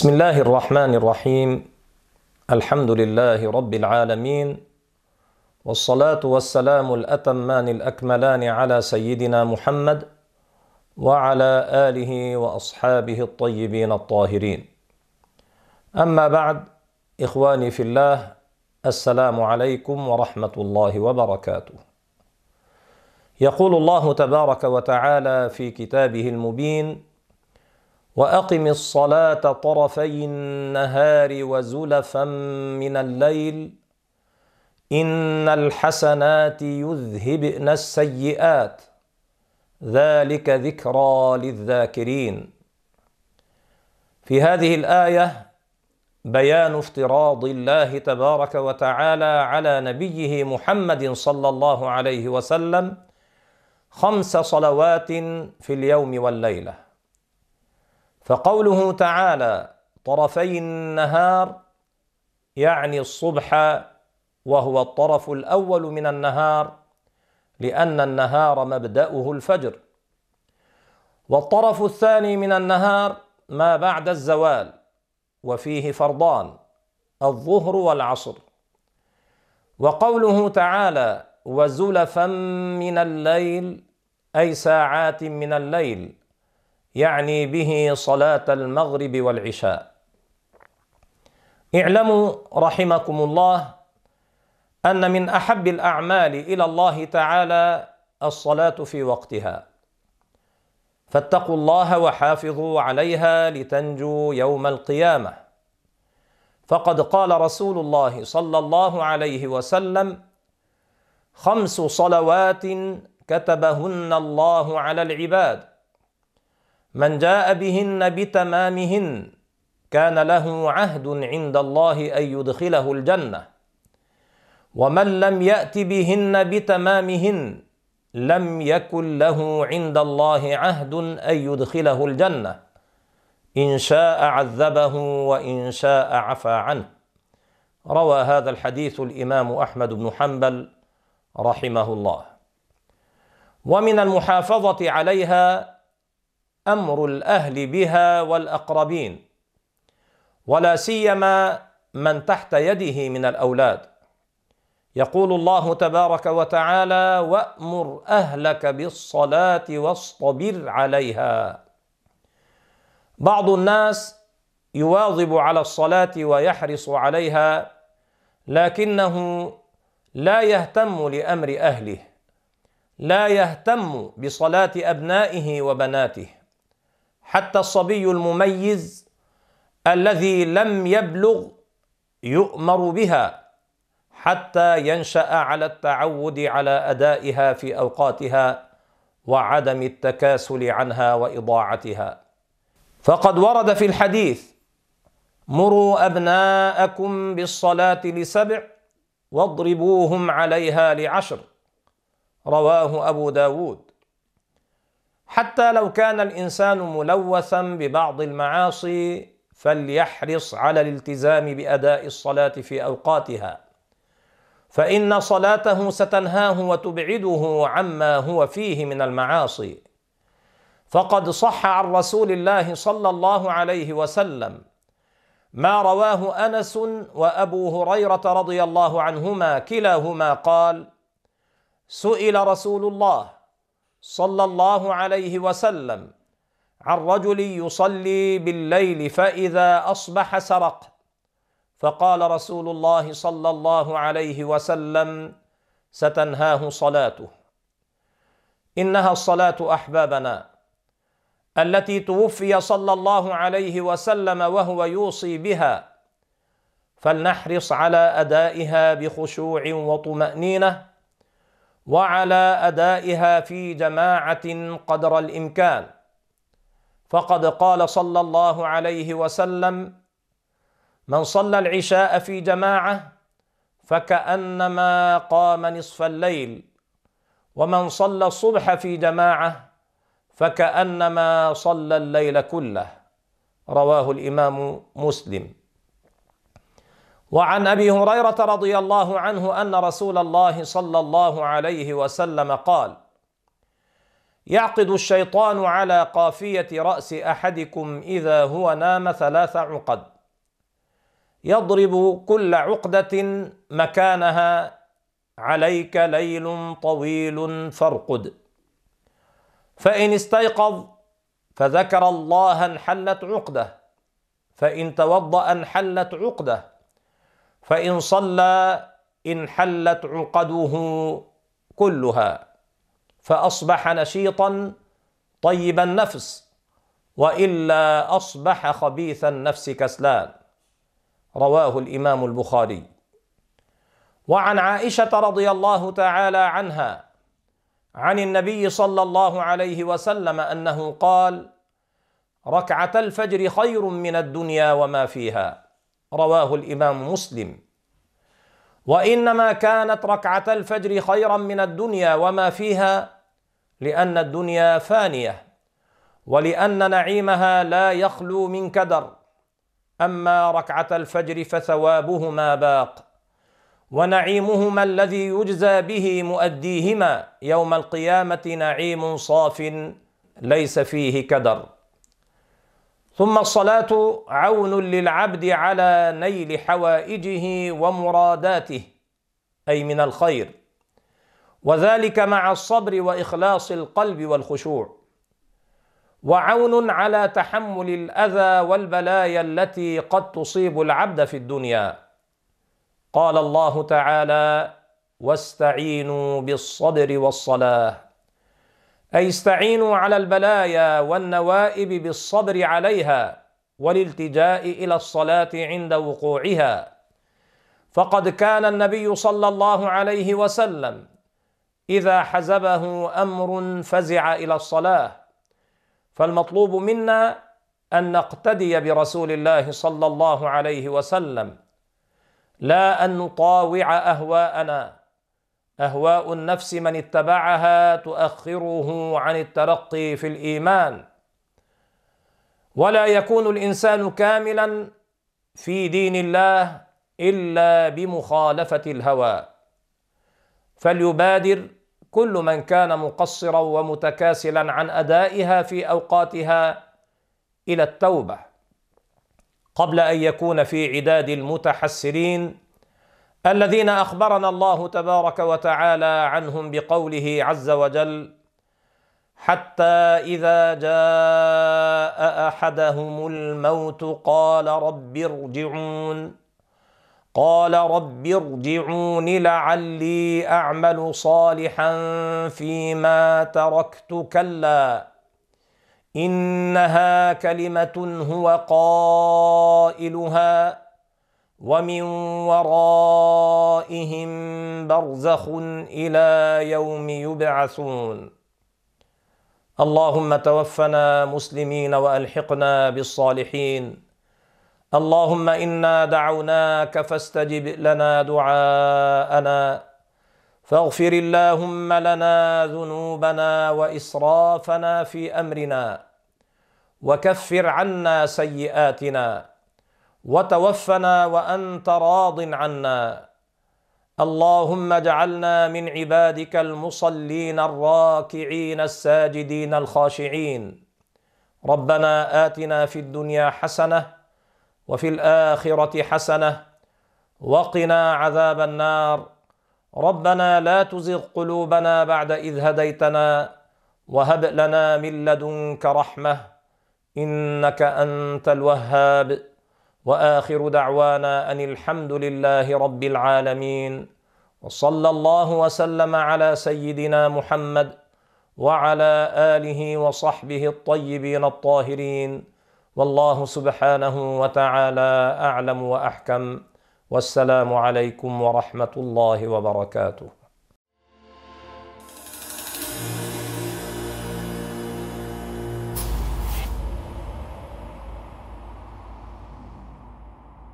بسم الله الرحمن الرحيم الحمد لله رب العالمين والصلاه والسلام الاتمان الاكملان على سيدنا محمد وعلى اله واصحابه الطيبين الطاهرين اما بعد اخواني في الله السلام عليكم ورحمه الله وبركاته يقول الله تبارك وتعالى في كتابه المبين وأقم الصلاة طرفي النهار وزلفا من الليل. إن الحسنات يذهبن السيئات. ذلك ذكرى للذاكرين. في هذه الآية بيان افتراض الله تبارك وتعالى على نبيه محمد صلى الله عليه وسلم خمس صلوات في اليوم والليلة. فقوله تعالى طرفي النهار يعني الصبح وهو الطرف الأول من النهار لأن النهار مبدأه الفجر. والطرف الثاني من النهار ما بعد الزوال وفيه فرضان الظهر والعصر. وقوله تعالى وزلفا من الليل أي ساعات من الليل يعني به صلاة المغرب والعشاء. اعلموا رحمكم الله أن من أحب الأعمال إلى الله تعالى الصلاة في وقتها. فاتقوا الله وحافظوا عليها لتنجوا يوم القيامة. فقد قال رسول الله صلى الله عليه وسلم خمس صلوات كتبهن الله على العباد من جاء بهن بتمامهن كان له عهد عند الله أن يدخله الجنة. ومن لم يأت بهن بتمامهن لم يكن له عند الله عهد أن يدخله الجنة. إن شاء عذبه وإن شاء عفى عنه. روى هذا الحديث الإمام أحمد بن حنبل رحمه الله. ومن المحافظة عليها أمر الأهل بها والأقربين ولا سيما من تحت يده من الأولاد. يقول الله تبارك وتعالى وأمر أهلك بالصلاة واصطبر عليها. بعض الناس يواظب على الصلاة ويحرص عليها لكنه لا يهتم لأمر أهله لا يهتم بصلاة أبنائه وبناته. حتى الصبي المميز الذي لم يبلغ يؤمر بها حتى ينشأ على التعود على أدائها في أوقاتها وعدم التكاسل عنها وإضاعتها. فقد ورد في الحديث مروا أبناءكم بالصلاة لسبع واضربوهم عليها لعشر. رواه أبو داود. حتى لو كان الإنسان ملوثا ببعض المعاصي فليحرص على الالتزام بأداء الصلاة في أوقاتها. فإن صلاته ستنهاه وتبعده عما هو فيه من المعاصي. فقد صح عن رسول الله صلى الله عليه وسلم. ما رواه أنس وأبو هريرة رضي الله عنهما كلاهما قال سئل رسول الله صلى الله عليه وسلم عن رجل يصلي بالليل فإذا أصبح سرق. فقال رسول الله صلى الله عليه وسلم ستنهاه صلاته. إنها الصلاة أحبابنا التي توفي صلى الله عليه وسلم وهو يوصي بها. فلنحرص على أدائها بخشوع وطمأنينة وعلى أدائها في جماعة قدر الإمكان. فقد قال صلى الله عليه وسلم من صلى العشاء في جماعة فكأنما قام نصف الليل ومن صلى الصبح في جماعة فكأنما صلى الليل كله. رواه الإمام مسلم. وعن أبي هريرة رضي الله عنه أن رسول الله صلى الله عليه وسلم قال يعقد الشيطان على قافية رأس أحدكم إذا هو نام ثلاث عقد. يضرب كل عقدة مكانها عليك ليل طويل فارقد. فإن استيقظ فذكر الله انحلت عقده فإن توضأ انحلت عقده. فإن صلى انحلت عقده كلها فأصبح نشيطا طيب النفس وإلا أصبح خبيث النفس كسلان. رواه الإمام البخاري. وعن عائشة رضي الله تعالى عنها عن النبي صلى الله عليه وسلم أنه قال ركعة الفجر خير من الدنيا وما فيها. رواه الإمام مسلم. وإنما كانت ركعة الفجر خيرا من الدنيا وما فيها لأن الدنيا فانية ولأن نعيمها لا يخلو من كدر. أما ركعة الفجر فثوابهما باق ونعيمهما الذي يجزى به مؤديهما. يوم القيامة نعيم صاف ليس فيه كدر. ثم الصلاة عون للعبد على نيل حوائجه ومراداته أي من الخير. وذلك مع الصبر وإخلاص القلب والخشوع. وعون على تحمل الأذى والبلايا التي قد تصيب العبد في الدنيا. قال الله تعالى واستعينوا بالصبر والصلاة أي استعينوا على البلايا والنوائب بالصبر عليها والالتجاء إلى الصلاة عند وقوعها. فقد كان النبي صلى الله عليه وسلم إذا حزبه أمر فزع إلى الصلاة. فالمطلوب منا أن نقتدي برسول الله صلى الله عليه وسلم لا أن نطاوع أهواءنا. أهواء النفس من اتبعها تؤخره عن الترقي في الإيمان. ولا يكون الإنسان كاملا في دين الله إلا بمخالفة الهوى. فليبادر كل من كان مقصرا ومتكاسلا عن أدائها في أوقاتها إلى التوبة. قبل أن يكون في عداد المتحسرين الذين أخبرنا الله تبارك وتعالى عنهم بقوله عز وجل حتى إذا جاء أحدهم الموت قال رب ارجعون قال رب ارجعون لعلي أعمل صالحا فيما تركت كلا إنها كلمة هو قائلها. ومن ورائهم برزخ إلى يوم يبعثون. اللهم توفنا مسلمين وألحقنا بالصالحين. اللهم إنا دعوناك فاستجب لنا دعاءنا. فاغفر اللهم لنا ذنوبنا وإسرافنا في أمرنا. وكفر عنا سيئاتنا. وتوفنا وأنت راض عنا. اللهم اجعلنا من عبادك المصلين الراكعين الساجدين الخاشعين. ربنا آتنا في الدنيا حسنة وفي الآخرة حسنة وقنا عذاب النار. ربنا لا تزغ قلوبنا بعد إذ هديتنا وهب لنا من لدنك رحمة إنك أنت الوهاب. وآخر دعوانا أن الحمد لله رب العالمين وصلى الله وسلم على سيدنا محمد وعلى آله وصحبه الطيبين الطاهرين. والله سبحانه وتعالى أعلم وأحكم. والسلام عليكم ورحمة الله وبركاته.